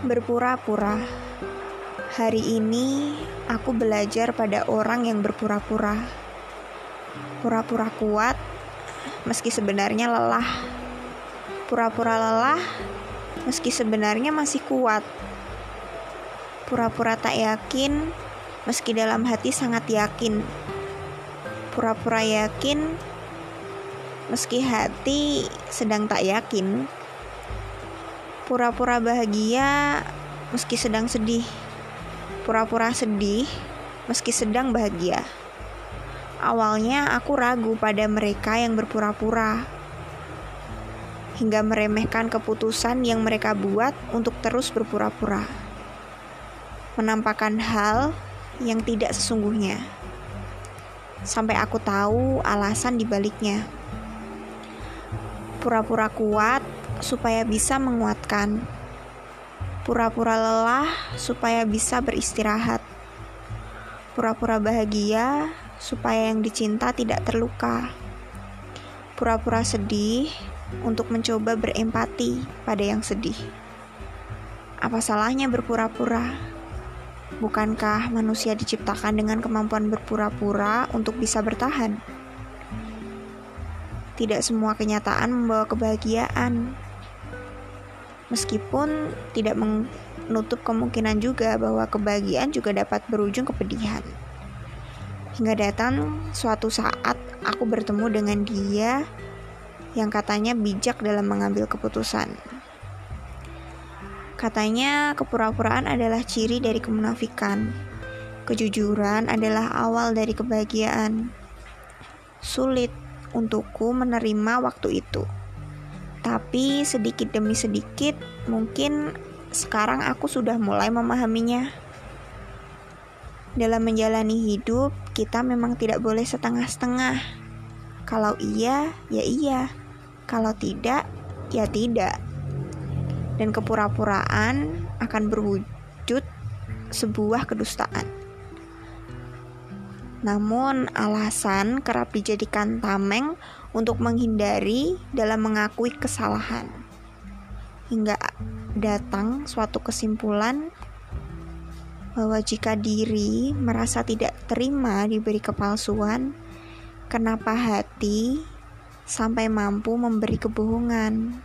Berpura-pura. Hari ini aku belajar pada orang yang berpura-pura. Pura-pura kuat meski sebenarnya lelah. Pura-pura lelah meski sebenarnya masih kuat. Pura-pura tak yakin meski dalam hati sangat yakin. Pura-pura yakin meski hati sedang tak yakin pura-pura bahagia meski sedang sedih, pura-pura sedih meski sedang bahagia. Awalnya aku ragu pada mereka yang berpura-pura, hingga meremehkan keputusan yang mereka buat untuk terus berpura-pura, menampakkan hal yang tidak sesungguhnya. Sampai aku tahu alasan dibaliknya. Pura-pura kuat supaya bisa menguatkan, pura-pura lelah supaya bisa beristirahat, pura-pura bahagia supaya yang dicinta tidak terluka, pura-pura sedih untuk mencoba berempati pada yang sedih. Apa salahnya berpura-pura? Bukankah manusia diciptakan dengan kemampuan berpura-pura untuk bisa bertahan? Tidak semua kenyataan membawa kebahagiaan. Meskipun tidak menutup kemungkinan juga bahwa kebahagiaan juga dapat berujung kepedihan. Hingga datang suatu saat aku bertemu dengan dia yang katanya bijak dalam mengambil keputusan. Katanya kepura-puraan adalah ciri dari kemunafikan. Kejujuran adalah awal dari kebahagiaan. Sulit untukku menerima waktu itu. Tapi sedikit demi sedikit, mungkin sekarang aku sudah mulai memahaminya. Dalam menjalani hidup, kita memang tidak boleh setengah-setengah. Kalau iya, ya iya. Kalau tidak, ya tidak. Dan kepura-puraan akan berwujud sebuah kedustaan. Namun, alasan kerap dijadikan tameng untuk menghindari dalam mengakui kesalahan. Hingga datang suatu kesimpulan bahwa jika diri merasa tidak terima diberi kepalsuan, kenapa hati sampai mampu memberi kebohongan?